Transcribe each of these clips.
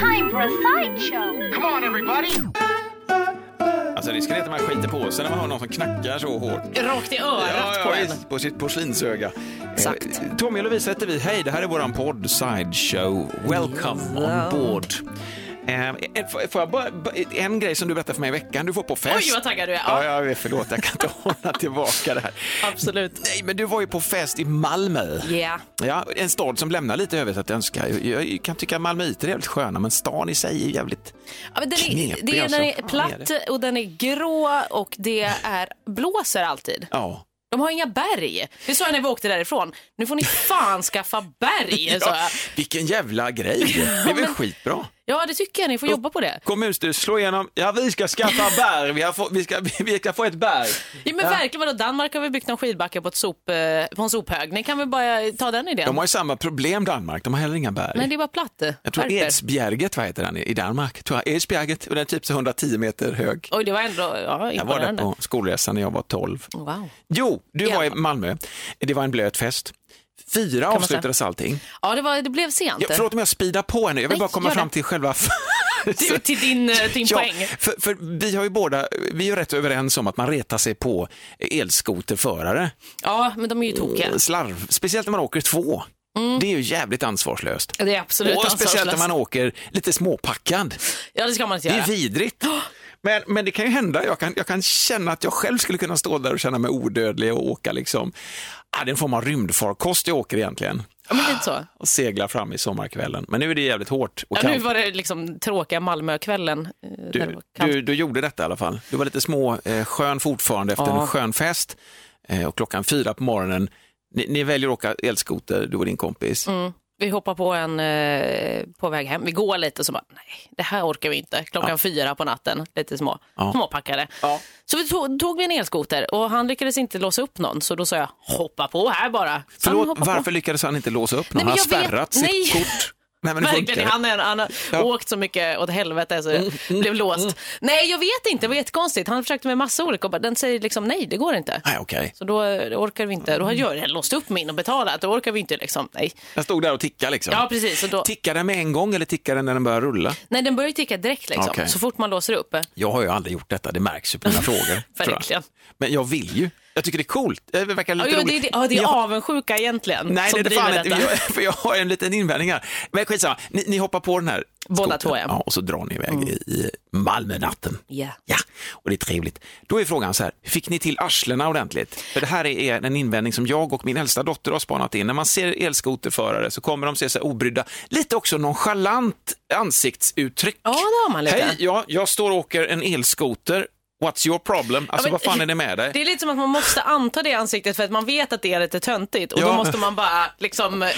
time for a sideshow. Come on, everybody! Alltså risken är att man skiter på sig när man hör någon som knackar så hårt. Rakt i örat på en. visst, på sitt porslinsöga. Exakt. Eh, Tommy och Lovisa heter vi. Hej, det här är våran podd Sideshow. Welcome on board. Eh, får jag bara, en grej som du berättade för mig i veckan, du var på fest. Oj, vad taggad du är. Ja, Ja, vet, förlåt, jag kan inte hålla tillbaka det här. absolut. Nej, men du var ju på fest i Malmö. Yeah. Ja, en stad som lämnar lite övrigt att önska. Jag, jag kan tycka att malmöiter är jävligt sköna, men stan i sig är jävligt... Ja, men den är, Knepig, det är, alltså. den är platt och den är grå och det är blåser alltid. Ja. De har inga berg. Det sa jag när vi åkte därifrån. Nu får ni fan skaffa berg, sa ja, jag. vilken jävla grej. Det är väl skitbra. Ja, det tycker jag. Ni får jobba på det. Kommunstyrelsen slår igenom, ja vi ska skaffa berg, vi, få, vi, ska, vi ska få ett berg. Ja, men verkligen, vadå? Danmark har väl byggt en skidbacke på, ett sop, eh, på en sophög. Ni kan väl bara ta den idén? De har ju samma problem Danmark, de har heller inga berg. Nej, det är bara platt. jag tror er. Edsbjerget, vad heter den i Danmark? Tror jag, Edsbjerget, och den är typ så 110 meter hög. Oj, det var ändå ja, Jag var där på skolresan när jag var 12. Wow. Jo, du var i. Malmö. Det var en blöt fest. Fyra avslutades allting. Ja, det, var, det blev sent. Ja, förlåt om jag speedar på henne, jag vill Nej, bara komma fram till själva... Du, till din, eh, din Ja, poäng. för, för vi har ju båda, vi är rätt överens om att man retar sig på elskoterförare. Ja, men de är ju tokiga. Slarv, speciellt när man åker två. Det är ju jävligt ansvarslöst. Det är absolut Och speciellt när man åker lite småpackad. Ja, det ska man inte Det är göra. vidrigt. Men, men det kan ju hända, jag kan, jag kan känna att jag själv skulle kunna stå där och känna mig odödlig och åka liksom, ah, det är en form av rymdfarkost jag åker egentligen. Ja, men lite så. Och segla fram i sommarkvällen. Men nu är det jävligt hårt och Ja, nu var det liksom tråkiga Malmökvällen. eh, Du, du, du gjorde detta i alla fall. Du var lite små, eh, skön fortfarande efter Ja. en skön fest. Eh, och klockan fyra på morgonen, ni, ni väljer att åka elskoter, du och din kompis. Mm. Vi hoppar på en eh, på väg hem. Vi går lite och så bara, nej, det här orkar vi inte. Klockan fyra på natten, lite små, Ja. småpackade. Ja. Så vi tog, tog vi en elskoter och han lyckades inte låsa upp någon. Så då sa jag, hoppa på här bara. Så Förlåt, hoppade på. varför lyckades han inte låsa upp någon? Nej, Han har jag vet- spärrat sitt nej. kort. Nej, men Verkligen, han, är, han har Ja. Mm, åkt så mycket åt helvete så det blev låst. Nej, jag vet inte, det var jättekonstigt. Han försökte med massa olika och bara, den säger liksom nej, det går inte. Nej, okej. Så då orkar vi inte. Då har jag redan låst upp min och betalat. Då orkar vi inte liksom, nej. Jag stod där och tickade liksom. Ja, precis. Då, Tickar den med en gång eller tickar den när den börjar rulla? nej, den börjar ticka direkt liksom. Okej. Så fort man låser upp. Jag har ju aldrig gjort detta, det märks ju på mina frågor. tror jag. Verkligen. Men jag vill ju. Jag tycker det är coolt. Det verkar lite Ja, roligt. det, är- ja, det är Jag- avundsjuka egentligen Nej, som det är det fan driver inte. detta. Jag, för jag har en liten invändning här. Men skitsamma, ni, ni hoppar på den här Båda två, ja. Mm. Och så drar ni iväg i, i Malmönatten. Ja. Ja, och det är trevligt. Då är frågan så här, fick ni till arslena ordentligt? För det här är en invändning som jag och min äldsta dotter har spanat in. När man ser elskoterförare så kommer de se sig obrydda, lite också nonchalant ansiktsuttryck. Ja, det har man lite. Hej, ja, jag står och åker en elskoter. What's your problem? Alltså men- vad fan är det med dig? Det är lite som att man måste anta det ansiktet för att man vet att det är lite töntigt och Ja. då måste man bara liksom eh,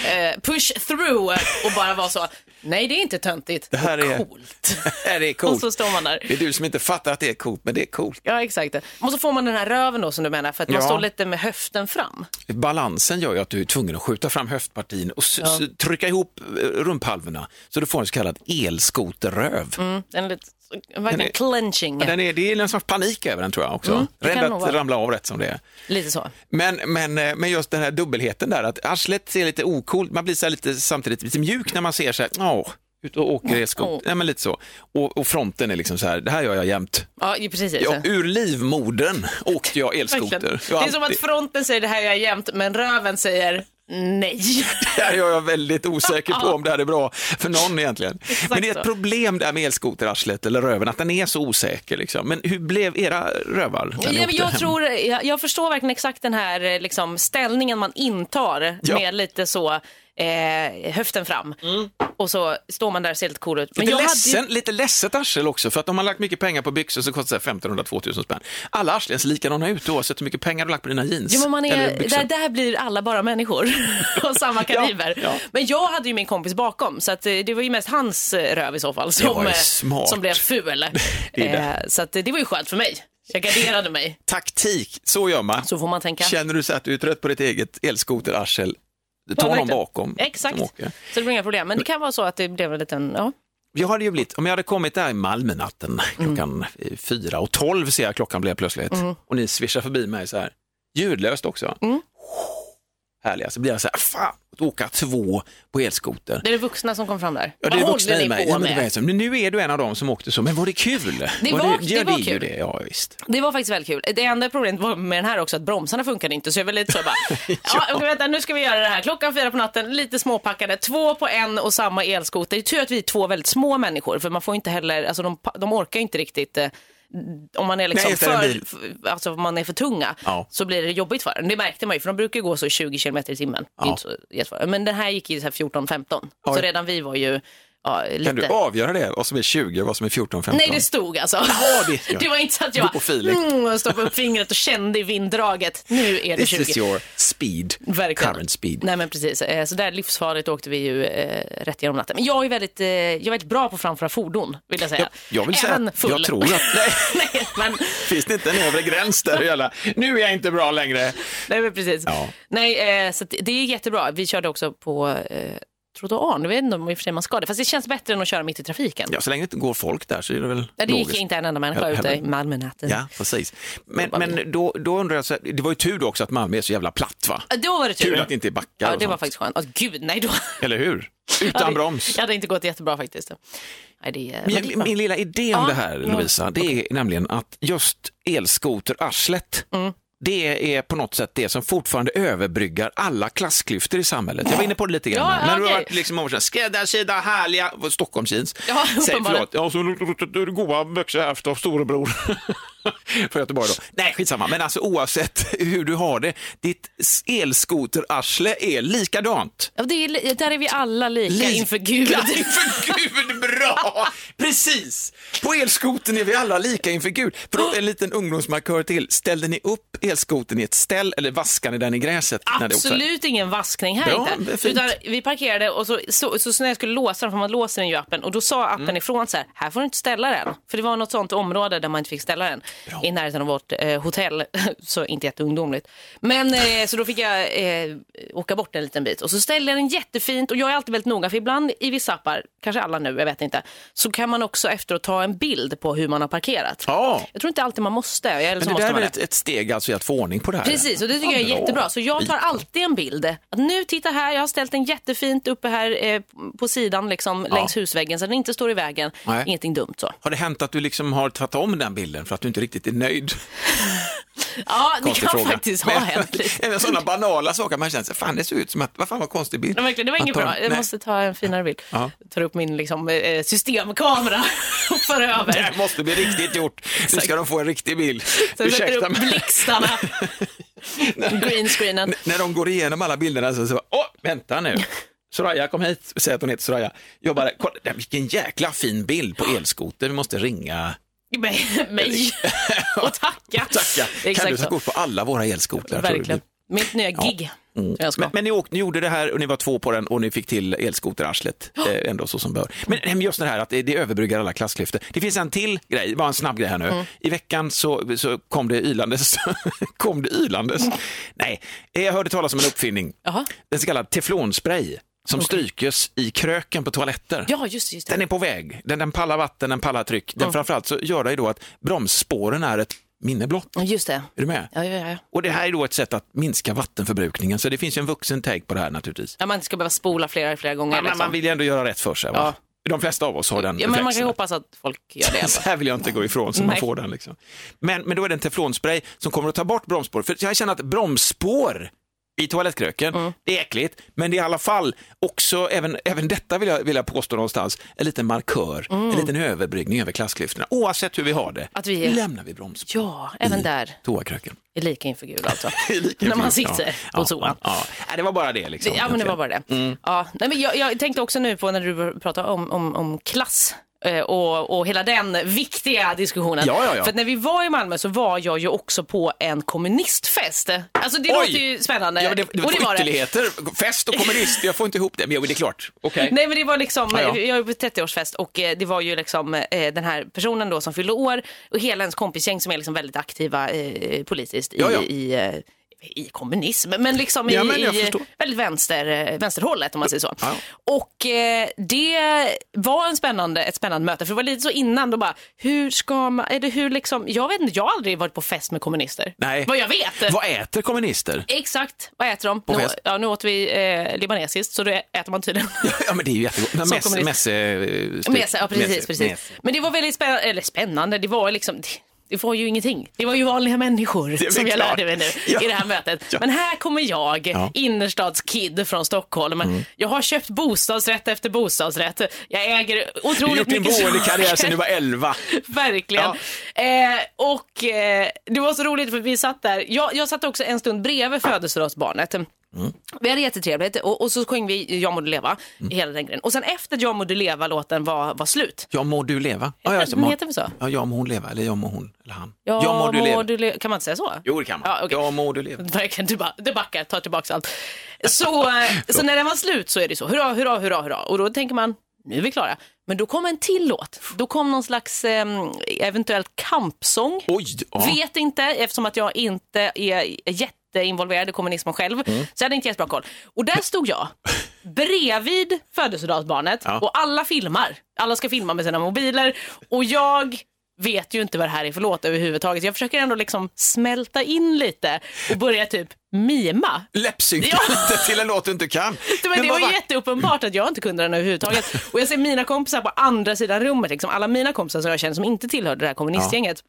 push through och bara vara så. Nej, det är inte töntigt. Det här är- coolt. Ja, det är Och coolt. så står man där. Det är du som inte fattar att det är coolt, men det är coolt. Ja, exakt. Och så får man den här röven då som du menar för att man Ja. står lite med höften fram. Balansen gör ju att du är tvungen att skjuta fram höftpartin och trycka ihop eh, rumphalvorna så du får en så kallad elskoterröv. Mm, den är lite, verkligen clenching. Ja, Den är, det är en sorts panik över den tror jag också. Mm, Rädd att ramla av rätt som det är. Lite så. Men, men, eh, men just den här dubbelheten där, att arslet ser lite ocoolt, man blir så lite, samtidigt lite mjuk när man ser så här, åh, ut och åker elskoter. Åh. Nej, men lite så. Och, och fronten är liksom så här, det här gör jag jämt. Ja, precis. Ja, ur livmodern åkte jag elskoter. Jag Det är som att alltid- fronten säger det här gör jag jämt, men röven säger nej. Det här är jag väldigt osäker på om det här är bra för någon egentligen. Men det är ett problem där med elskoterarslet eller röven, att den är så osäker. Liksom. Men hur blev era rövar? jag, hem? tror, jag, jag förstår verkligen exakt den här liksom, ställningen man intar Ja. med lite så eh, höften fram. Och så står man där och ser lite cool ut. Men Lite, jag ledsen, hade ju, lite ledset arsel också, för att om man lagt mycket pengar på byxor så kostar det 1500-2000 spänn. Alla arslen ser likadana ut oavsett hur mycket pengar du lagt på dina jeans. jo, men man är, där, där blir alla bara människor av samma kaliber. ja. Men jag hade ju min kompis bakom, så att, eh, det var ju mest hans eh, röv i så fall som, eh, som blev ful. Det det. Så att, det var ju skönt för mig. Jag garderade mig. Taktik, så gör man. Så får man tänka. Känner du så att du är trött på ditt eget elskoterarsel, ta Ja, någon bakom. Exakt. åker. Så det blir inga problem. Men det kan vara så att det blev en liten, ja. Jag hade ju blivit, om jag hade kommit där i Malmönatten klockan eh, fyra och tolv ser jag klockan blev plötsligt och ni svischar förbi mig så här, ljudlöst också. Härliga så blir jag så här, fan, att åka två på elskoter. Det är det vuxna som kom fram där. Ja, det är Vad vuxna håller i ni mig. på Ja, men, det med? var så- men nu är du en av dem som åkte så, men var det kul? Det var- ja, det var är ju kul. det, ja visst. Det var faktiskt väldigt kul. Det enda problemet var med den här också att bromsarna funkade inte så jag var lite så bara, ja, okej, vänta nu ska vi göra det här. Klockan fyra på natten, lite småpackade, två på en och samma elskoter. Det är tur att vi är två väldigt små människor för man får inte heller, alltså de, de orkar inte riktigt eh, om man är liksom Nej, för, bil. f- alltså om man är för tunga Ja. så blir det jobbigt för en. Det märkte man ju för de brukar gå så 20 km i timmen. Ja. Inte så jättefarligt. Men den här gick ju så här 14-15 så redan vi var ju ja. Kan du avgöra det, vad som är 20 och vad som är 14, 15? Nej, det stod alltså. Ja, det- ja. det var inte så att jag mm, stoppade upp fingret och kände i vinddraget. Nu är det This 20. is your speed, Verkligen. current speed. Nej men precis, Eh, så där livsfarligt åkte vi ju eh, rätt genom natten. Men jag är väldigt, eh, jag är väldigt bra på att framföra fordon, vill jag säga. Jag, jag vill säga Även att full. jag tror att, nej, nej, men, finns det inte en övre gräns där? Jävla, nu är jag inte bra längre. nej men precis. Ja. Nej, eh, så det är jättebra. Vi körde också på eh, trottoaren, jag vet inte om i och för sig man ska det, fast det känns bättre än att köra mitt i trafiken. Ja, så länge det inte går folk där så är det väl Ja, det gick logiskt. inte en enda människa ute i heller. Malmö natten. Ja, precis. Men, men då, då undrar jag, så här, det var ju tur då också att Malmö är så jävla platt va? Ja, Då var det tur. Kul att det inte är backar Ja, det var faktiskt skönt. Åh, gud, nej då. Eller hur? Ja, Utan det- broms. Ja, det hade inte gått jättebra faktiskt. Nej, det, men det är Min, min lilla idé om Ja, det här ja, Lovisa, det är nämligen att just elskoterarslet, Mm. Det är på något sätt det som fortfarande överbryggar alla klassklyftor i samhället. Jag var inne på det lite grann. Ja, När du har varit liksom skräddarsydda, härliga, Stockholmsjeans. Ja, Säg förlåt, ja så goa byxor haft av storebror. För Göteborg då. Nej, skitsamma. Men alltså oavsett hur du har det, ditt elskoterarsle är likadant. Ja, det är, där är vi alla lika inför Gud. Lika inför Gud, bra! Precis! På elskoten är vi alla lika inför Gud. För en liten ungdomsmarkör till. Ställde ni upp elskoten i ett ställ eller vaskade ni den i gräset? Absolut ingen vaskning här Bra, inte. Utan vi parkerade och så, så, så, så när jag skulle låsa den, för man låser den ju appen, och då sa appen Mm. ifrån så här, här får du inte ställa den. För det var något sånt område där man inte fick ställa den. I närheten av vårt eh, hotell, så inte jätteungdomligt. Men eh, så då fick jag eh, åka bort en liten bit och så ställde jag den jättefint och jag är alltid väldigt noga för ibland i vissa appar, kanske alla nu, jag vet inte, så kan man också efteråt ta en bild på hur man har parkerat. Ja, Jag tror inte alltid man måste, eller men det måste där är väl ett, ett steg alltså i att få ordning på det här? Precis, och det tycker Ja, jag är bra. jättebra. Så jag tar alltid en bild. Att nu, titta här, jag har ställt den jättefint uppe här eh, på sidan, liksom, längs husväggen, så den inte står i vägen. Nej. Ingenting dumt så. Har det hänt att du liksom har tagit om den bilden för att du inte riktigt är nöjd? Ja, det Konstig kan fråga. faktiskt ha Men- hänt lite. Även sådana banala saker man känner sig, fan det ser ut som att, vad fan vad konstig bild. Ja, verkligen, det var inget bra. Jag nej. måste ta en finare bild. Ja. Tar upp min liksom, eh, systemkamera och för Det över. här måste bli riktigt gjort. Nu ska de få en riktig bild. Så jag sätter upp blixtarna. Greenscreenen. När de går igenom alla bilderna så, så åh, vänta nu. Soraya, kom hit. Säg att hon heter Soraya. Jag bara, kolla, vilken jäkla fin bild på elskoter. Vi måste ringa. Mig, mig. och tacka. Tacka. Kan du ta kort på alla våra elskotrar? Verkligen. Mitt nya gig. Jag ska. Men, men ni, åkte, ni gjorde det här och ni var två på den och ni fick till elskoterarslet. Eh, ändå så som bör. Men just det här att det, det överbryggar alla klassklyftor. Det finns en till grej, bara en snabb grej här nu. Mm. I veckan så, så kom det ylandes. kom det ylandes? Nej, jag hörde talas om en uppfinning. Jaha. En så kallad teflonspray som strykes i kröken på toaletter. Ja, just det. Just det. Den är på väg. Den, den pallar vatten, den pallar tryck. Den framförallt så gör det ju då att bromsspåren är ett minne blott. Just det. Är du med? Ja, ja, ja. Och det här är då ett sätt att minska vattenförbrukningen, så det finns ju en vuxen take på det här naturligtvis. Ja, man inte ska behöva spola flera, flera gånger. Men liksom. man vill ju ändå göra rätt för sig. Va? De flesta av oss har den Ja, men man kan ju hoppas att folk gör det. Så här vill jag inte gå ifrån, så man Nej. får den. Liksom. Men, men då är det en teflonspray som kommer att ta bort bromsspår. För jag känner att bromsspår i toalettkröken, Mm. det är äckligt, men det är i alla fall också, även, även detta vill jag, vill jag påstå någonstans, en liten markör, en liten överbryggning över klassklyftorna. Oavsett hur vi har det, Mm. Att vi är- lämnar vi bromsspår Ja, även där toakröken. är lika inför Gud alltså. Lika När man sitter ja. på toan. Ja, ja. Det var bara det. Liksom, Ja, men det var bara det. Mm. Ja, nej, men jag, jag tänkte också nu på när du pratade om, om, om klass. Eh, Och, och hela den viktiga diskussionen. Ja, ja, ja. För när vi var i Malmö så var jag ju också på en kommunistfest. Alltså det Oj! låter ju spännande. Ja, det, det och det var det. ytterligheter. Fest och kommunist, jag får inte ihop det. Men det är klart. Okej. Nej men det var liksom, Ja, ja. jag var på 30-årsfest och eh, det var ju liksom eh, den här personen då som fyllde år och hela ens kompisgäng som är liksom väldigt aktiva eh, politiskt i, Ja, ja. i eh, i kommunism, men liksom Ja, i, men i väldigt vänster, eh, vänsterhållet om man säger så. Ja. Och eh, det var en spännande, ett spännande möte, för det var lite så innan, då bara, hur ska man, är det hur liksom, jag vet inte, jag har aldrig varit på fest med kommunister. Nej. Vad jag vet. Vad äter kommunister? Exakt, vad äter de? På Nu, fest? ja, nu åt vi eh, libanesiskt, så då äter man tydligen Ja, men det är ju jättegott. Men Messe, messe, eh, Mese, ja precis. messe, precis. messe. Men det var väldigt spännande, eller spännande, det var liksom, det, det var ju ingenting. Det var ju vanliga människor som jag klart. lärde mig nu Ja. i det här mötet. Ja. Men här kommer jag, Ja. Mm. innerstadskid från Stockholm. Jag har köpt bostadsrätt efter bostadsrätt. Jag äger Du har otroligt gjort din mycket boendekarriär saker. sedan du var 11. Verkligen. Eh, och eh, det var så roligt för vi satt där. Jag, jag satt också en stund bredvid födelsedagsbarnet. Vi hade jättetrevligt och, och så sjöng vi Jag må du leva, hela den grejen. Och sen efter Jag må du leva-låten var, var slut. Ja, må du leva. Ja, Den ja, må, heter väl så? Ja, ja, må hon leva. Eller ja, må hon. Eller han. Ja, ja må du leva. le- kan man inte säga så? Jo, det kan man. Ja, okej. Ja, må du leva. Verkligen, du, ba, du backar, tar tillbaka allt. Så, så när den var slut så är det så, hurra, hurra, hurra, hurra. Och då tänker man, nu är vi klara. Men då kom en till låt. Då kom någon slags eh, eventuellt kampsång. Oj, ja. Vet inte, eftersom att jag inte är jätteinvolverad i kommunismen själv. Mm. Så jag hade inte jättebra koll. Och där stod jag, bredvid födelsedagsbarnet Ja. och alla filmar. Alla ska filma med sina mobiler och jag vet ju inte vad det här är för låt överhuvudtaget. Jag försöker ändå liksom smälta in lite och börja typ mima. Läppsynka Ja. lite till en låt du inte kan. Det var, det var vack- jätteuppenbart att jag inte kunde den överhuvudtaget. Och jag ser mina kompisar på andra sidan rummet, liksom, alla mina kompisar som jag känner som inte tillhörde det här kommunistgänget.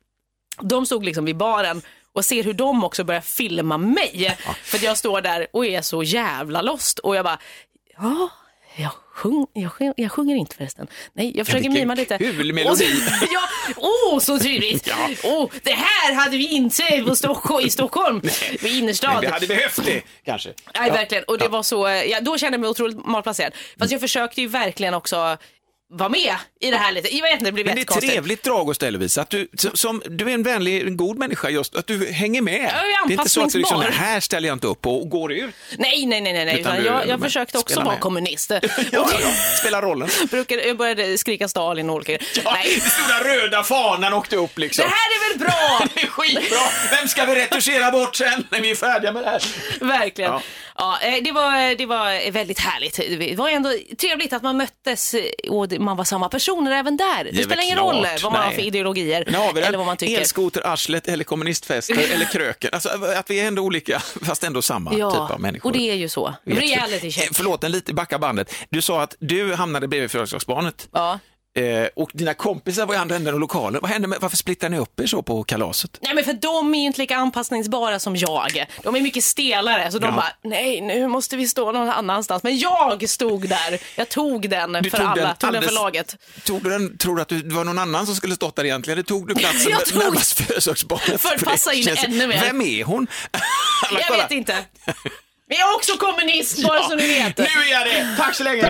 De stod liksom vid baren och ser hur de också börjar filma mig. För att jag står där och är så jävla lost. Och jag bara, ja, jag, sjung, jag, sjung, jag sjunger inte förresten. Nej, jag försöker vilken mima lite. kul melodi. Så- ja, åh, så tydligt. Ja. Åh, det här hade vi inte på Stockholm, i Stockholm, vid innerstad. Men vi hade behövt det, kanske. Nej, Ja. verkligen. Och det var så, ja, då kände jag mig otroligt malplacerad. Fast jag försökte ju verkligen också vara med i det här lite. Jag vet inte, det blev Men det är trevligt drag hos dig Lovisa, att du, som- du är en vänlig, en god människa just, att du hänger med. är det är inte så att du liksom, här ställer jag inte upp och går ut. Nej, nej, nej, nej, nej. Utan du- jag, försökte också vara med. kommunist. Ja, ja. Spela rollen. Brukade, jag började skrika Stalin och olika. Ja, Nej, den stora röda fanan åkte upp liksom. det här är väl bra? Det är skitbra! Vem ska vi retuschera bort sen när vi är färdiga med det här? Verkligen. Ja. Ja. eh, det, var, det var väldigt härligt. Det var ändå trevligt att man möttes eh, och man var samma personer även där. Det, spelar ingen klart. roll vad man har Nej. för ideologier har eller vad man tycker. Elskoterarslet eller kommunistfester eller kröken. Alltså att vi är ändå olika, fast ändå samma typ av människor. och det är ju så. Reality Eh, check. Förlåt, en lite backa bandet. Du sa att du hamnade bredvid födelsedagsbarnet. Ja. Eh, och dina kompisar var i andra änden av lokalen. Vad hände med, varför splittar ni upp er så på kalaset? Nej men för de är ju inte lika anpassningsbara som jag. De är mycket stelare så de Ja. bara, nej nu måste vi stå någon annanstans. Men jag stod där, jag tog den Du för tog alla, den tog den för alldeles- laget. Tog du den, tror du att du, det var någon annan som skulle stått där egentligen? Eller tog du platsen Jag tog- närmast födelsedagsbarnet? För att passa in känns- ännu mer. Vem är hon? Jag vet inte. Men jag är också kommunist bara så ni vet. Nu är jag det! Tack så länge!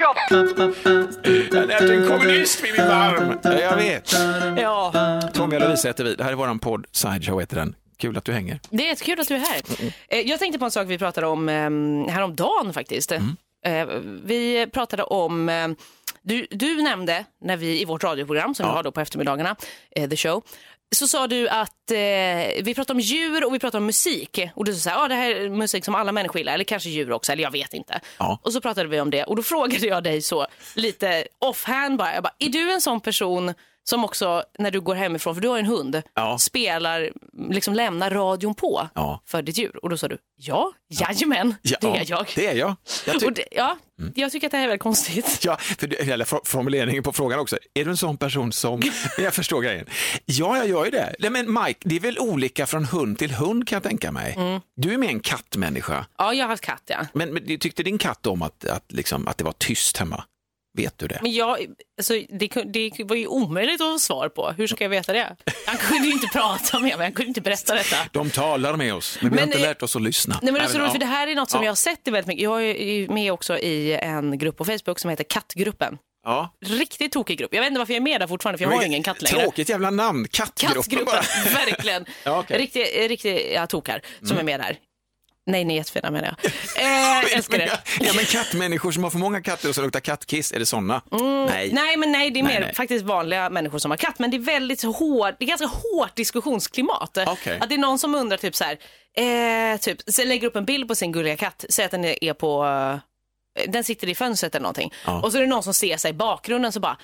Jag lät en kommunist vid min barm. Ja, Jag vet. Ja, Tommy och Lovisa heter vi. Det här är våran podd, Sideshow heter den. Kul att du hänger. det är jättekul att du är här. Eh, Jag tänkte på en sak vi pratade om eh, häromdagen faktiskt. Eh, Vi pratade om, eh, du, du nämnde när vi i vårt radioprogram som vi har då på eftermiddagarna, The Show, så sa du att eh, vi pratar om djur och vi pratar om musik. Och du sa ah, det här är musik som alla människor gillar, eller kanske djur också, eller jag vet inte. Ja. Och så pratade vi om det och då frågade jag dig så lite offhand bara, jag bara, är du en sån person som också när du går hemifrån, för du har en hund, Ja. spelar, liksom lämnar radion på Ja. för ditt djur? Och då sa du, ja, jajamän, det är jag. Det är jag. jag ty- det, ja, jag tycker att det här är väldigt konstigt. Ja, för det, formuleringen på frågan också. Är du en sån person som... Jag förstår grejen. Ja, jag gör ju det. Nej, men Mike, det är väl olika från hund till hund kan jag tänka mig. Mm. Du är mer en kattmänniska. Ja, jag har haft katt, ja. Men, men tyckte din katt om att, att, liksom, att det var tyst hemma? Vet du det? Men jag, alltså, det, det var ju omöjligt att få svar på. Hur ska jag veta det? Han kunde ju inte prata med mig, han kunde inte berätta detta. De talar med oss, men vi har inte eh, lärt oss att lyssna. Nej, men det är så roligt, för det här är något som Ja. jag har sett väldigt mycket. Jag är med också i en grupp på Facebook som heter Kattgruppen. Ja. Riktigt tokig grupp. Jag vet inte varför jag är med där fortfarande för jag har ingen katt längre. Tråkigt jävla namn, kattgruppen Kattgruppen, verkligen. Ja. Mm. Riktiga riktig, tokar som är med där. Nej, ni är jättefina menar jag. Eh, älskar det. Ja, men kattmänniskor som har för många katter och så luktar kattkiss, är det såna? Nej. Mm, Nej, men nej, det är Nej, mer nej. faktiskt vanliga människor som har katt. Men det är väldigt hård, det är ganska hårt diskussionsklimat. Okej. Att det är någon som undrar typ så här, eh, typ, så lägger upp en bild på sin gulliga katt, säger att den är på, eh, den sitter i fönstret eller någonting. Ja. Och så är det någon som ser sig i bakgrunden så bara,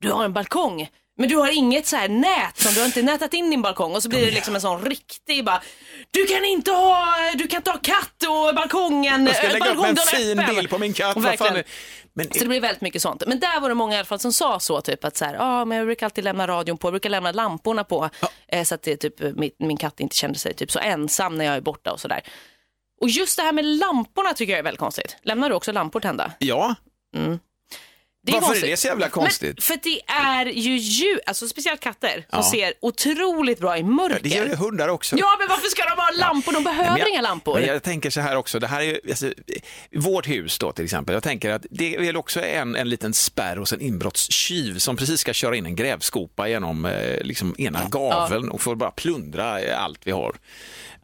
du har en balkong. Men du har inget så här nät, som du har inte nätat in din balkong och så blir det liksom en sån riktig bara, du kan inte ha, du kan inte ha katt och balkongen, Jag ska eh, lägga upp en fin öppen." bild på min katt. Verkligen. Men, Så det blir väldigt mycket sånt. Men där var det många i alla fall som sa så, typ att så här, ah, men jag brukar alltid lämna radion på, jag brukar lämna lamporna på, eh, så att det, typ, min, min katt inte kände sig typ så ensam när jag är borta och sådär. Och just det här med lamporna tycker jag är väldigt konstigt. Lämnar du också lampor tända? ja, Det varför konstigt. är det så jävla konstigt? Men för det är ju djur, alltså speciellt katter, som Ja. ser otroligt bra i mörker. Det gör ju hundar också. Ja, men varför ska de ha lampor? De behöver Men jag- inga lampor. Jag tänker så här också, det här är alltså, vårt hus då till exempel, jag tänker att det är väl också en, en liten spärr hos en inbrottstjuv som precis ska köra in en grävskopa genom eh, liksom ena gaveln och får bara plundra allt vi har.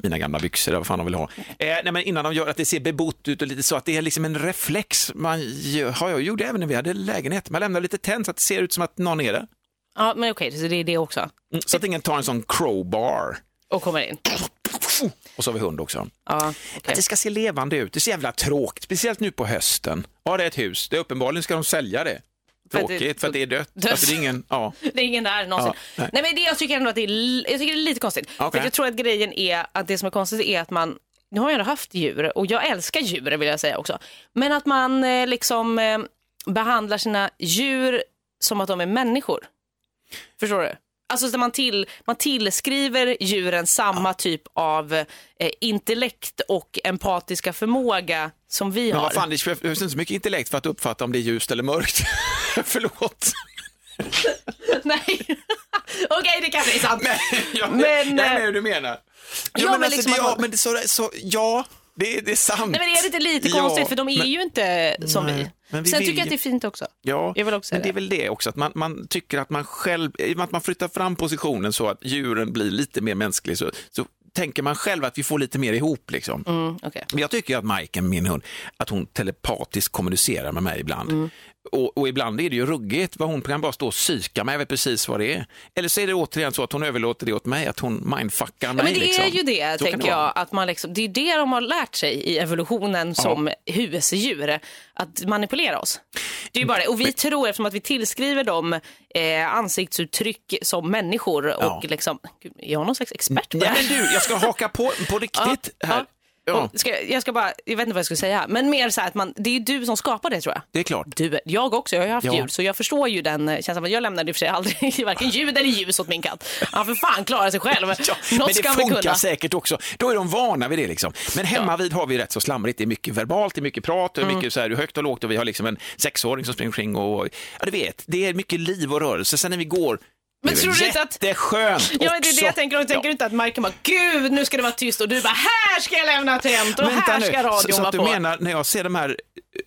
Mina gamla byxor, vad fan de vill ha. Eh, nej, men innan de gör att det ser bebott ut och lite så att det är liksom en reflex. Man har jag gjorde även när vi hade lägenhet. Man lämnar lite tänt så att det ser ut som att någon är där. Ja, men okej, så det är det också. Mm, Så att ingen tar en sån crowbar. Och kommer in. Och så har vi hund också. Ja. Att det ska se levande ut. Det är så jävla tråkigt, speciellt nu på hösten. Ja, det är ett hus. Det är uppenbarligen ska de sälja det. För att Tråkigt, det- för att det är dött. dött. Alltså, det är ingen, ja. Det är ingen där någonsin. Ja, nej. nej. men det, jag tycker ändå att det är, jag tycker det är lite konstigt. Okej. För jag tror att grejen är att det som är konstigt är att man, nu har jag ändå haft djur och jag älskar djur vill jag säga också. Men att man eh, liksom eh, behandlar sina djur som att de är människor. Förstår du? Alltså där man, till, man tillskriver djuren samma typ av eh, intellekt och empatiska förmåga som vi Men har. vad fan, det behövs inte så mycket intellekt för att uppfatta om det är ljust eller mörkt. Förlåt. Nej, okej det kanske är sant. jag, Men, jag är med eh, hur du menar. ja, men alltså, liksom det, ja, men det, så, så, ja, det, det är sant. Nej men är det inte lite Ja, konstigt för de är men- ju inte som Nej, vi. men vi Sen vill tycker jag att det är fint också. Ja, Jag vill också men det är väl det också, att man, man tycker att man själv, att man flyttar fram positionen så att djuren blir lite mer mänsklig, så, så tänker man själv att vi får lite mer ihop. Liksom. Mm. Men jag tycker att Majken, min hund, att hon telepatiskt kommunicerar med mig ibland. Mm. Och, och ibland är det ju ruggigt, vad hon kan bara stå och psyka mig, jag vet precis vad det är. Eller så är det återigen så att hon överlåter det åt mig, att hon mindfuckar Ja, mig. men det liksom. är ju det, Så tänker jag. Att man liksom, det är det de har lärt sig i evolutionen som husdjur. Att manipulera oss. Det är bara det. Och vi tror, eftersom att vi tillskriver dem eh, ansiktsuttryck som människor och Ja. liksom, gud, är jag någon slags expert på det Ja, här? men du, jag ska haka på på riktigt Ja, här. Ja. Ska, jag ska bara, jag vet inte vad jag ska säga, men mer så här att man, det är du som skapar det tror jag. det är klart. Du, jag också, jag har ju haft Ja. djur så jag förstår ju den eh, känslan. Jag lämnade i och för sig aldrig varken ljud eller ljus åt min katt. Han för fan klarar sig själv. Ja, men det funkar säkert också. Då är de vana vid det. Liksom. Men hemma vid har vi rätt så slamrigt. Det är mycket verbalt, det är mycket prat, det är Mm. mycket så här, högt och lågt och vi har liksom en sexåring som springer omkring och ja, du vet, det är mycket liv och rörelse. Sen när vi går, Men det tror du inte att- jätteskönt Ja, det är det jag tänker. Och tänker du inte att Marken bara, gud nu ska det vara tyst och du bara, här ska jag lämna tänt och Vänta här nu, ska så, radion så vara att du på. menar när jag ser de här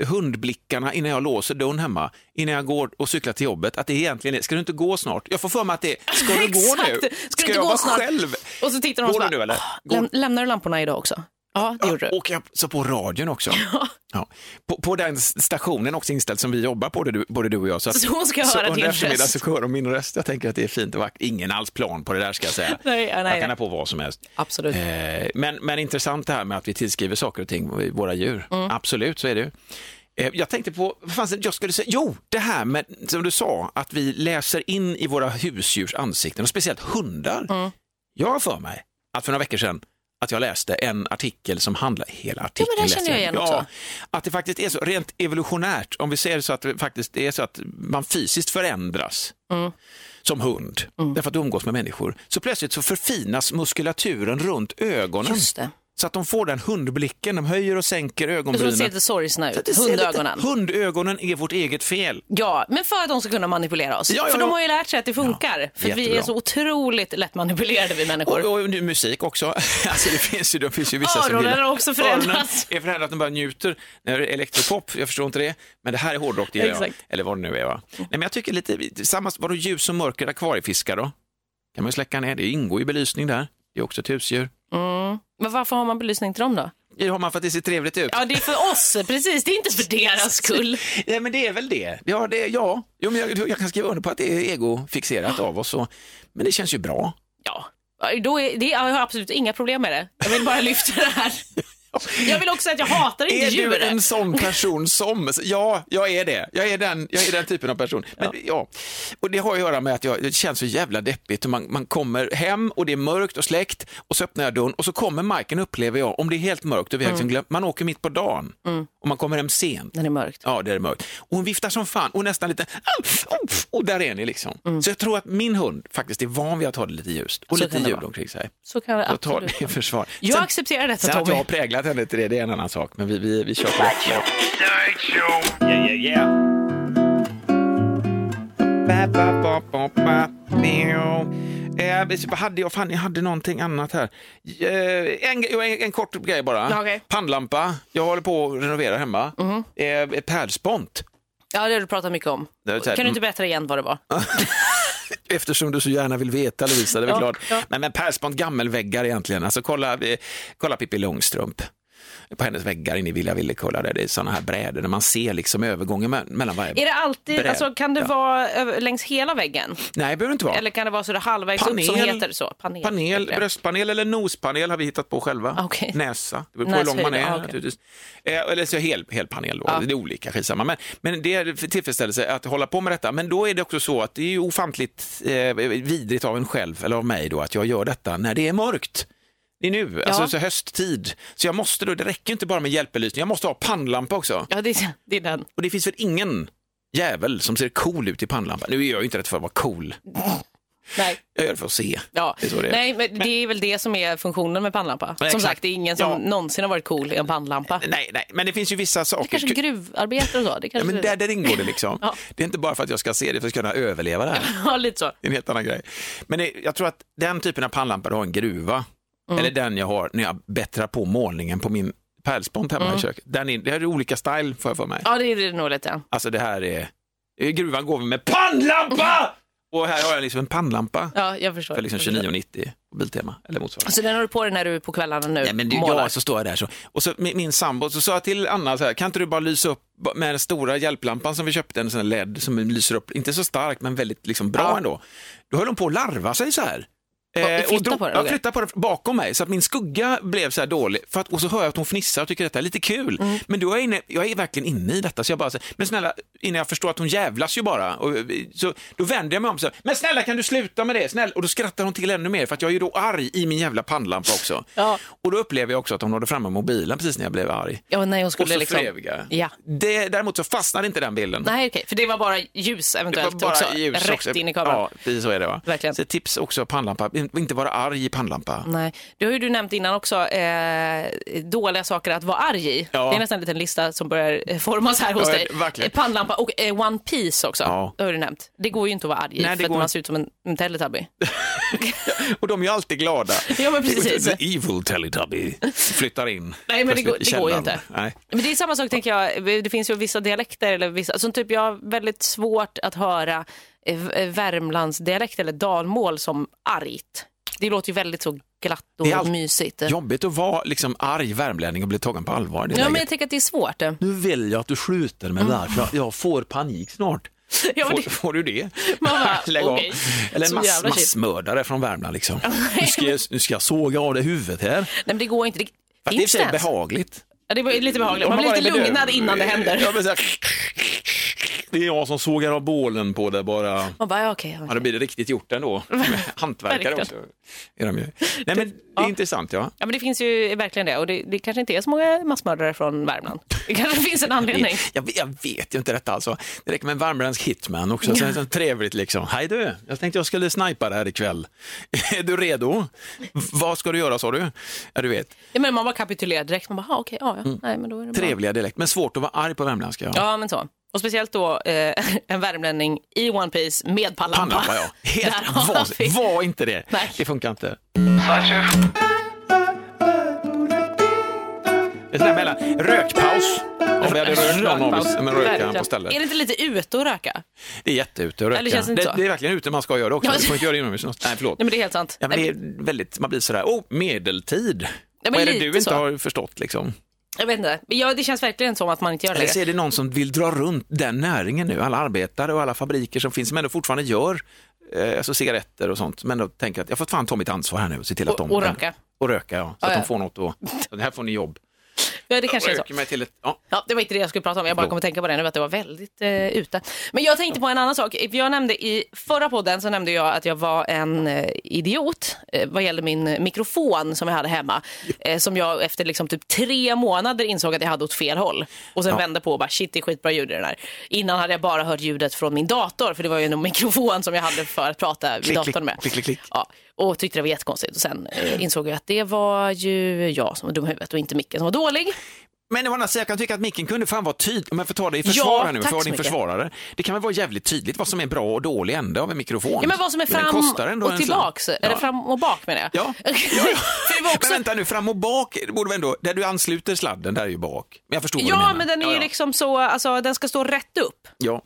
hundblickarna innan jag låser dörren hemma, innan jag går och cyklar till jobbet, att det egentligen är, ska du inte gå snart? Jag får för mig att det är, ska du gå nu? Exakt. Ska du inte jag gå vara snart? själv? Och så tittar de och så du bara, nu eller? "Åh, Går- läm- lämnar du lamporna idag också? Ja, det gjorde du. Åker jag så på radion också? Ja. På, på den stationen också inställd som vi jobbar på, både du, både du och jag. att, Så hon ska så höra din röst. så hör min röst. Jag tänker att det är fint och vackert. Ingen alls plan på det där ska jag säga. Nej, ja, nej, jag kan ha på vad som helst. Absolut. Eh, men, men intressant det här med att vi tillskriver saker och ting våra djur. Mm. Absolut, så är det. Eh, Jag tänkte på, vad fanns det, jag skulle säga, jo, det här med, som du sa, att vi läser in i våra husdjurs ansikten och speciellt hundar. Mm. Jag har för mig att för några veckor sedan att jag läste en artikel som handlar, hela artikeln Ja, men det känner jag igen ja, också. Att det faktiskt är så, rent evolutionärt, om vi ser så att det faktiskt är så att man fysiskt förändras Mm. som hund, därför att du umgås med människor, så plötsligt så förfinas muskulaturen runt ögonen. Just det. Så att de får den hundblicken, de höjer och sänker Så det ser ögonbrynen. lite sorgsna ut. det ser lite- Hundögonen. Hundögonen är vårt eget fel. Ja, men för att de ska kunna manipulera oss. Ja, ja, för de ja. har ju lärt sig att det funkar. för att vi jättebra. är så otroligt lättmanipulerade vi människor. Och, och nu musik också. Alltså det finns ju, det finns ju vissa som Öronen gillar- har också förändrats. Öronen är förändrats, de bara njuter. När det är elektropop, jag förstår inte det. Men det här är hårdrock, det gillar jag. Eller vad det nu är va. Nej, men jag tycker lite, samma, vadå ljus och mörker akvariefiskar då? Kan man ju släcka ner, det ingår ju belysning där. Det är också ett husdjur. Mm. Men varför har man belysning till dem då? Det har man för att det ser trevligt ut. Ja, det är för oss, precis. Det är inte för deras skull. Ja, men det är väl det. Ja, det, ja. Jo, men jag, jag kan skriva under på att det är egofixerat av oss. Och, men det känns ju bra. Ja, då är, det, jag har absolut inga problem med det. Jag vill bara lyfta det här. Jag vill också säga att jag hatar inte Är djur. du en sån person som... Ja, jag är det. Jag är den, jag är den typen av person. Men, ja. Och det har att göra med att jag, det känns så jävla deppigt. Man, man kommer hem och det är mörkt och släckt och så öppnar jag dörren och så kommer Majken upplever jag, om det är helt mörkt och vi liksom glömt, man åker mitt på dagen och man kommer hem sent. När det är mörkt. Ja, det är mörkt. Och hon viftar som fan och nästan lite, och där är ni liksom. Så jag tror att min hund faktiskt är van vid att ha det lite ljust och Så lite ljud vara. omkring sig. Så kan det tar absolut försvar. Jag Sen- accepterar detta, Sen att jag Tommy. har präglat henne till det, det är en annan sak. Men vi, vi, vi kör på. Sideshow. Yeah, yeah, yeah. Ba. Eh, hade jag? Fan, jag hade någonting annat här. Eh, en, en, en kort grej bara. Ja, okej. Pannlampa. Jag håller på att renovera hemma. Mhm. Eh, pärlspont. Ja, det har du pratat mycket om. Det här- Kan du inte berätta igen vad det var? Eftersom du så gärna vill veta Lovisa, det är väl Ja, klart. ja. Men, men pärlspont, gammelväggar egentligen. Alltså kolla, eh, kolla Pippi Långstrump. På hennes väggar inne i Villa Villekulla, där det är sådana här brädor där man ser liksom övergången me- mellan varje. Är det alltid, Beredd. alltså, kan det vara över, längs hela väggen? Nej, det behöver det inte vara. Eller kan det vara så det halvvägs upp som heter så? Panel. Panel, bröstpanel eller nospanel har vi hittat på själva. Okej. Näsa, det beror på hur lång man är naturligtvis. Eh, eller så hel, hel panel då, Ja. det är olika, skitsamma. Men, men det är tillfredsställelse att hålla på med detta. Men då är det också så att det är ofantligt eh, vidrigt av en själv, eller av mig då, att jag gör detta när det är mörkt. Det är nu, alltså så hösttid. Så jag måste då, det räcker inte bara med hjälpbelysning, jag måste ha pannlampa också. Ja, det, är- det är den. Och det finns väl ingen jävel som ser cool ut i pannlampa. Nu är jag ju inte rätt för att vara cool, Nej. jag gör det för att se. Ja. Det är det är. Nej, men det är väl det som är funktionen med pannlampa. Ja, Som exakt. sagt, det är ingen som Ja. någonsin har varit cool i en pannlampa. Nej, nej, men det finns ju vissa saker. Kanske gruvarbetare och så. Det Ja, kanske men där, där ingår det liksom. Ja. Det är inte bara för att jag ska se det för att kunna överleva det här. Ja, lite så. Det är en helt annan grej. Men det, jag tror att den typen av pannlampa du har en gruva, Mm. eller den jag har när jag bättrar på målningen på min pärlspont hemma i köket. Den är, det här är olika style får jag för mig. Mm. Ja, det är det nog lite. Alltså det här är, i gruvan går vi med pannlampa! Och här har jag liksom en pannlampa Ja, jag förstår. för liksom Jag förstår. 29,90 på Biltema eller motsvarande. Så den har du på dig när du är på kvällarna nu Ja, men målar? ja, så står jag där så. Och så min, min sambo, så sa jag till Anna så här, kan inte du bara lysa upp med den stora hjälplampan som vi köpte, en sån här LED som lyser upp, inte så stark men väldigt liksom bra Ja. ändå. Då höll hon på att larva sig så här. Och Eh, flytta drog- på den, Ja, flytta på den bakom mig så att min skugga blev så här dålig. För att, och så hör jag att hon fnissar och tycker detta är lite kul. Mm. Men då är jag, inne, jag är verkligen inne i detta så jag bara säger, men snälla, innan jag förstår att hon jävlas ju bara. Och, så, då vänder jag mig om så här, men snälla kan du sluta med det? Snälla. Och då skrattar hon till ännu mer för att jag är ju då arg i min jävla pannlampa också. Ja. Och då upplever jag också att hon nådde fram med mobilen precis när jag blev arg. Ja, nej, hon Och skulle så liksom... fleviga. Ja. Det, däremot så fastnade inte den bilden. Nej, okej, för det var bara ljus Det var eventuellt bara också. ljus Rätt också. in i kameran. Ja, precis så är det. Va? Verkligen. Så tips också pannlampa, inte vara arg i pannlampa. Nej, det har ju du nämnt innan också, eh, dåliga saker att vara arg i. Ja. Det är nästan en liten lista som börjar eh, formas här hos Ja, dig. verkligen. Pannlampa och eh, One Piece också, Ja. det har du nämnt. Det går ju inte att vara arg i för att går man inte. ser ut som en, en Teletubby. Och de är ju alltid glada. Ja, men precis. The evil Teletubby flyttar in. Nej, men det går- det går ju inte. Nej. Men det är samma sak tänker jag, det finns ju vissa dialekter eller vissa, som typ jag har väldigt svårt att höra Värmlandsdialekt eller dalmål som argt. Det låter ju väldigt så glatt och Det är mysigt. Jobbigt att vara liksom arg värmlänning och bli tagen på allvar. Ja, men läget. jag tänker att det är svårt. eh. Nu vill jag att du slutar med det här, för jag, jag får panik snart. Ja, men Får, det, får du det? Bara, Lägg av. okej. Eller en mass, massmördare från Värmland liksom. Nu ska, jag, nu ska jag såga av det huvudet här. nej, men det går inte. Det, Fast det är behagligt. Ja, det var lite behagligt. Man blir lite är lugnad innan det händer. Ja, men Det är jag som sågar av bålen på det bara. Man bara, ja, okej. Ja, då blir det riktigt gjort ändå. Hantverkare också. Är de ju. Nej, men det är Ja. intressant, ja. Ja, men det finns ju verkligen det. Och det, det kanske inte är så många massmördare från Värmland. Det kanske finns en anledning. Jag, jag vet ju inte detta alltså. Det räcker med en värmländsk hitman också. Så, så trevligt liksom. Hej du, jag tänkte jag skulle snipa det här ikväll. Är du redo? Vad ska du göra sa du? Ja, du vet. Ja, men man bara kapitulerar direkt. Man bara, "Ah, okej, ja, ja. Nej, men då är det bra. Trevliga dialekt, men svårt att vara arg på värmländska. Ja. Ja, men så. Och speciellt då eh, en värmlänning i One Piece med pannlampa. Pannlampa, ja. Helt vansinnigt. Var inte det. Nej. Det funkar inte. Sideshow. Det är sån här mellan rökpaus. Om vi hade rökt någon av oss med röka på stället. Är det inte lite ute att röka? Det är jätteute att röka. Eller känns det inte så? det är verkligen ute man ska göra det också. Ja. Du får inte göra det inomhus. Nej, förlåt. Nej, men det är helt sant. Ja, men det är väldigt, man blir sådär, oh, medeltid. Ja, men Vad är det du inte så. har förstått liksom? Jag vet inte. Ja, det känns verkligen som att man inte gör Eller det. så är det någon som vill dra runt den näringen nu, alla arbetare och alla fabriker som finns, men ändå fortfarande gör eh, alltså cigaretter och sånt, men då tänker att jag får fan ta mitt ansvar här nu och se till att Och- de... och röka. Och röka, ja. Så Ja, att ja. de får något att... Så här får ni jobb. Ja, det kanske är så. Mig till ett... Ja. Ja, det var inte det jag skulle prata om. Jag bara kom att tänka på det nu, att det var väldigt eh, ute. Men jag tänkte på en annan sak. Jag nämnde i förra podden så nämnde jag att jag var en eh, idiot eh, vad gällde min mikrofon som jag hade hemma. Eh, som jag efter liksom typ tre månader insåg att jag hade åt fel håll. Och sen Ja. vände på och bara shit, det är skitbra ljud i den här. Innan hade jag bara hört ljudet från min dator, för det var ju en mikrofon som jag hade för att prata med Klick, datorn med. klick, klick, klick. Ja, och tyckte det var jättekonstigt. Och sen eh, insåg jag att det var ju jag som var dum i huvudet och inte Micke som var dålig. Men å andra sidan, jag kan tycka att micken kunde fan vara tydlig, om jag får ta det i försvar Ja, nu, för din försvarare. Det kan väl vara jävligt tydligt vad som är bra och dålig ände av en mikrofon. Ja, men vad som är fram och tillbaks. slant. Eller Ja. fram och bak menar jag. Ja. ja, ja. Också... Men vänta nu, fram och bak, borde väl ändå, där du ansluter sladden, där är ju bak. Men jag förstår vad du Ja, menar. men den är ja, ju ja. liksom så, alltså den ska stå rätt upp. Ja,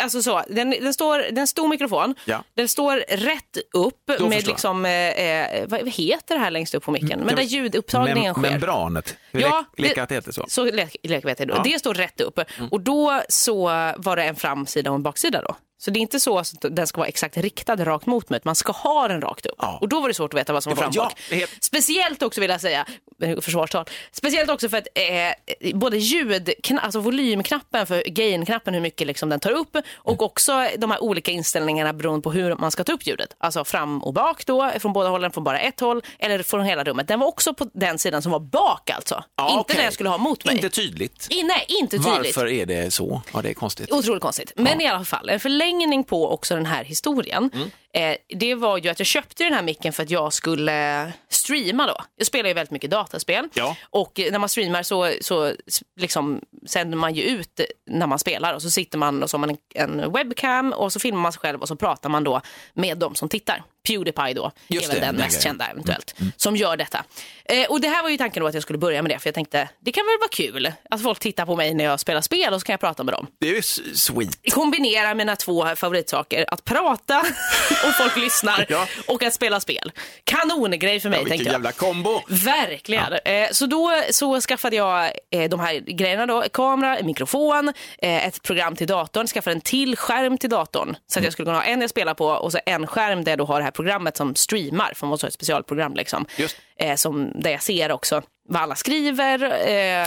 Alltså så, den, den står, det är en stor mikrofon, Ja. den står rätt upp Då med liksom, eh, eh, vad heter det här längst upp på micken? Men där ljudupptagningen sker. Membranet. Ja, lek- det heter så. Så le- leker vi att det, då. Ja. Mm. det står rätt upp. Och då så var det en framsida och en baksida då. Så det är inte så att den ska vara exakt riktad rakt mot mig, man ska ha den rakt upp. Ja. Och då var det svårt att veta vad som var fram ja, helt- Speciellt också vill jag säga, eh, försvarstal, speciellt också för att eh, både ljud, alltså volymknappen för gain-knappen, hur mycket liksom den tar upp och också de här olika inställningarna beroende på hur man ska ta upp ljudet. Alltså fram och bak då, från båda hållen, från bara ett håll eller från hela rummet. Den var också på den sidan som var bak alltså. Ja, inte okej. den jag skulle ha mot mig. Inte tydligt. I, nej, inte tydligt. Varför är det så? Ja, det är konstigt. Otroligt konstigt. Men i alla fall, en förlängning på också den här historien. Mm. Eh, det var ju att jag köpte den här micken för att jag skulle streama då. Jag spelar ju väldigt mycket dataspel. Ja. Och när man streamar så, så liksom sänder man ju ut när man spelar och så sitter man och så har man en, en webcam och så filmar man sig själv och så pratar man då med de som tittar. Pewdiepie då, Just är väl det, den mest kända eventuellt, som gör detta. Eh, och det här var ju tanken då att jag skulle börja med det, för jag tänkte det kan väl vara kul att folk tittar på mig när jag spelar spel och så kan jag prata med dem Det är ju sweet. kombinera mina två favoritsaker. Att prata och folk lyssnar Ja. och att spela spel. Kanongrej för mig Vilken tänkte jag. jävla kombo. Verkligen. Eh, så då så skaffade jag eh, de här grejerna då. Kamera, mikrofon, eh, ett program till datorn, skaffade en till skärm till datorn. Så att jag skulle kunna ha en jag spelar på och så en skärm där jag då har det här programmet som streamar. För man måste ha ett specialprogram liksom. Just. Som, där jag ser också vad alla skriver.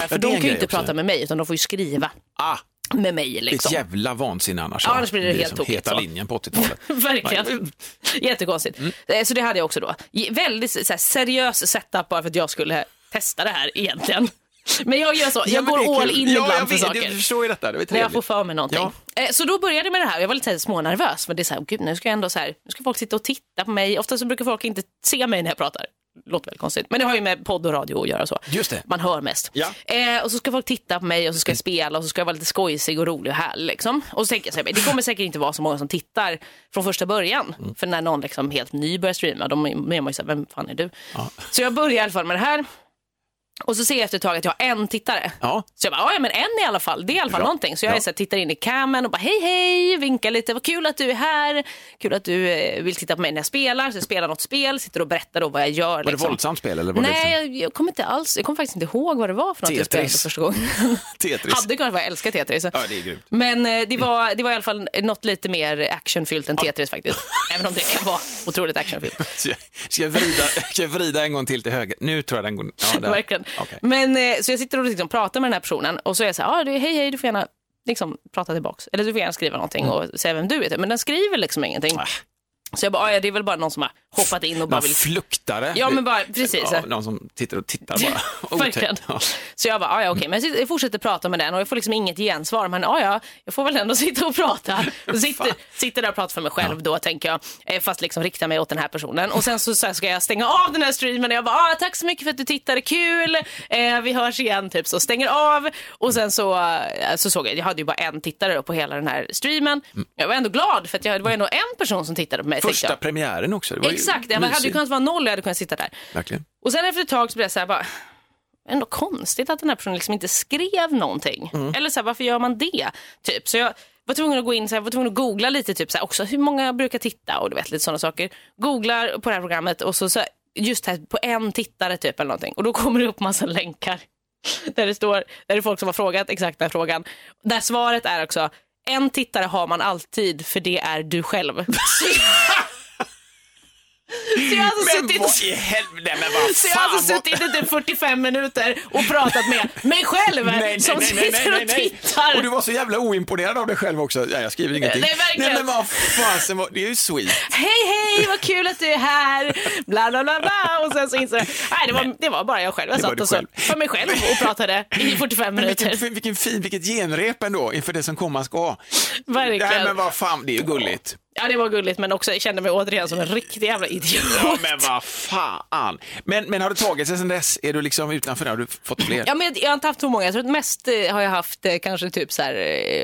För de kan ju inte också. prata med mig utan de får ju skriva Ah, med mig. det är ett Liksom. jävla vansinne annars. Ja, annars blir det är helt tokigt, Heta så. linjen på 80-talet. Verkligen. Jättekonstigt. Mm. Eh, Så det hade jag också då. Väldigt så här, seriös setup bara för att jag skulle testa det här egentligen. Men jag gör så, Ja, jag men det är går all in ja, ibland jag för saker. Jag förstår ju detta, det När jag får för mig någonting. Eh, Så då började jag med det här. Jag var lite smånervös. För det är så här, gud, nu ska jag ändå så här, nu ska folk sitta och titta på mig. Ofta så brukar folk inte se mig när jag pratar. Låter väldigt konstigt. Men det har ju med podd och radio att göra så. Just det. Man hör mest. Ja. Eh, och så ska folk titta på mig och så ska jag spela och så ska jag vara lite skojsig och rolig och härlig. Liksom. Och så tänker jag så här, det kommer säkert inte vara så många som tittar från första början. Mm. För när någon liksom helt ny börjar streama, då är man ju så här, vem fan är du? Så jag börjar i alla fall med det här. Och så ser jag efter ett tag att jag har en tittare. Ja. Så jag bara, ja men en i alla fall, det är i alla fall Bra. någonting. Så jag Ja. så här, tittar in i camen och bara hej hej, vinkar lite, vad kul att du är här, kul att du eh, vill titta på mig när jag spelar. Så jag spelar något spel, sitter och berättar då vad jag gör. Var det liksom. våldsamt spel eller var det Nej, jag, jag kommer inte alls, jag kommer faktiskt inte ihåg vad det var för något jag spelade Tetris. för första gången. Tetris? Hade kunnat vara, jag älskar Tetris. Ja, det är grymt. Men eh, det var, det var i alla fall något lite mer actionfyllt än Tetris faktiskt. Även om det kan vara otroligt actionfyllt. Ska jag, ska, jag vrida, ska jag vrida en gång till till höger? Nu tror jag den går... Ja. Verkligen. Okej. Men, eh, så jag sitter och liksom pratar med den här personen och så är jag så här, ah, du, hej hej, du får gärna liksom prata tillbaks. Eller du får gärna skriva någonting och säga vem du är. typ. Men den skriver liksom ingenting. Så jag bara, "Ah, ja, det är väl bara någon som har hoppat in och bara Någon vill fluktare. Ja, men bara- precis. Ja, någon som tittar och tittar bara. Verkligen. Ja. Så jag bara, "Ah, ja okej, men jag fortsätter prata med den och jag får liksom inget gensvar. Men ja, ja, jag får väl ändå sitta och prata. Sitter, sitter där och pratar för mig själv då, tänker jag. eh, Fast liksom riktar mig åt den här personen. Och sen så, så ska jag stänga av den här streamen och jag bara, ah, tack så mycket för att du tittade, kul. Eh, vi hörs igen, typ så stänger av. Och sen så, eh, så såg jag, jag hade ju bara en tittare på hela den här streamen. Jag var ändå glad för att jag, det var ändå en person som tittade på mig. Tänkte Första jag. premiären också. Det var Exakt, jag hade ju kunnat vara noll och jag hade kunnat sitta där. Verkligen. Och sen efter ett tag så blev jag så här bara, ändå konstigt att den här personen liksom inte skrev någonting. Eller så här, varför gör man det? Typ. Så jag var tvungen att gå in, så här, var tvungen att googla lite, typ så här, också hur många brukar titta och du vet lite sådana saker. Googlar på det här programmet och så, så just här på en tittare typ eller någonting. Och då kommer det upp massa länkar. Där det står, där det är folk som har frågat exakt den här frågan. Där svaret är också, en tittare har man alltid för det är du själv. Så jag har alltså Men suttit vad i helvete, men vad så jag har fan. alltså vad- suttit i typ 45 minuter och pratat med mig själv Nej, nej, som nej, nej, sitter nej, och tittar. Och du var så jävla oimponerad av dig själv också. Ja, jag skriver ingenting. Nej, verkligen. Nej men vad fasen, vad- det är ju sweet. Hej hej, vad kul att du är här. Bla bla bla bla. Och sen så insåg jag, nej det var, det var bara jag själv. Jag var satt och så, för mig själv och pratade i 45 Men minuter. vilken, vilken fin, vilket genrep ändå inför det som komma ska. Verkligen. Nej men vad fan, det är ju gulligt. Ja det var gulligt men också jag kände mig återigen som en riktig jävla idiot. Ja men vad fan. Men, men har det tagit sig sedan dess? Är du liksom utanför? Har du fått fler? Ja, men jag, jag har inte haft så många. Jag tror att mest eh, har jag haft eh, kanske typ så här,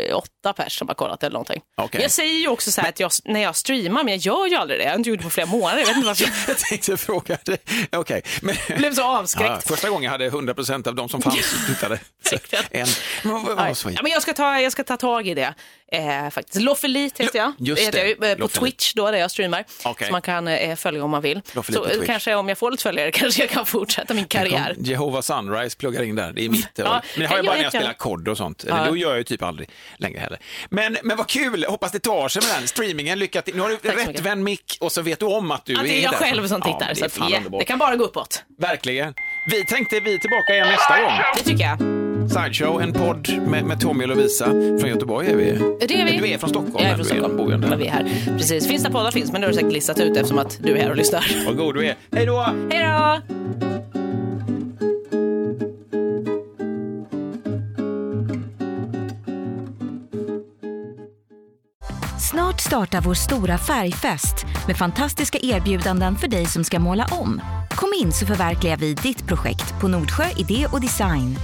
eh, åtta pers som har kollat eller någonting. Okej. Men Jag säger ju också så här att jag, när jag streamar, men jag gör ju aldrig det. Jag har inte gjort det på flera månader. Jag vet inte varför Jag tänkte fråga dig. Okej. Men... jag blev så Ja, avskräckt. första gången hade 100% av de som fanns tittade. En. Men vad, vad. Ja, men jag, ska ta, jag ska ta tag i det. Eh, faktiskt. Loffelit heter jag. Just jag det. Eh, på Loffelit. Twitch då, där jag streamar. Okej. Så man kan eh, följa om man vill. Så kanske om jag får lite följare kanske jag kan fortsätta min karriär. Kom Jehovah Sunrise pluggar in där, det är mitt. Ja, men det har jag jag bara när jag ja. spelar kod och sånt. Ja. Då gör jag ju typ aldrig längre heller. Men, men vad kul, hoppas det tar sig med den streamingen. Lycka till. Nu har du rätt vän mick och så vet du om att du Att är det är jag där. själv som Ja, tittar. det så att, ja, underbart. det kan bara gå uppåt. Verkligen. Vi tänkte vi är tillbaka igen nästa gång. Det tycker jag. Sideshow, en podd med, med Tommy och Lovisa. Från Göteborg är vi. Det är vi. Du är från Stockholm. Jag är men från Stockholm. bor ju ändå Men vi är här. Precis. Finns det poddar finns, men det har du säkert listat ut eftersom att du är här och lyssnar. Vad god du är. Hej då! Hej då! Snart startar vår stora färgfest med fantastiska erbjudanden för dig som ska måla om. Kom in så förverkligar vi ditt projekt på Nordsjö Idé och Design.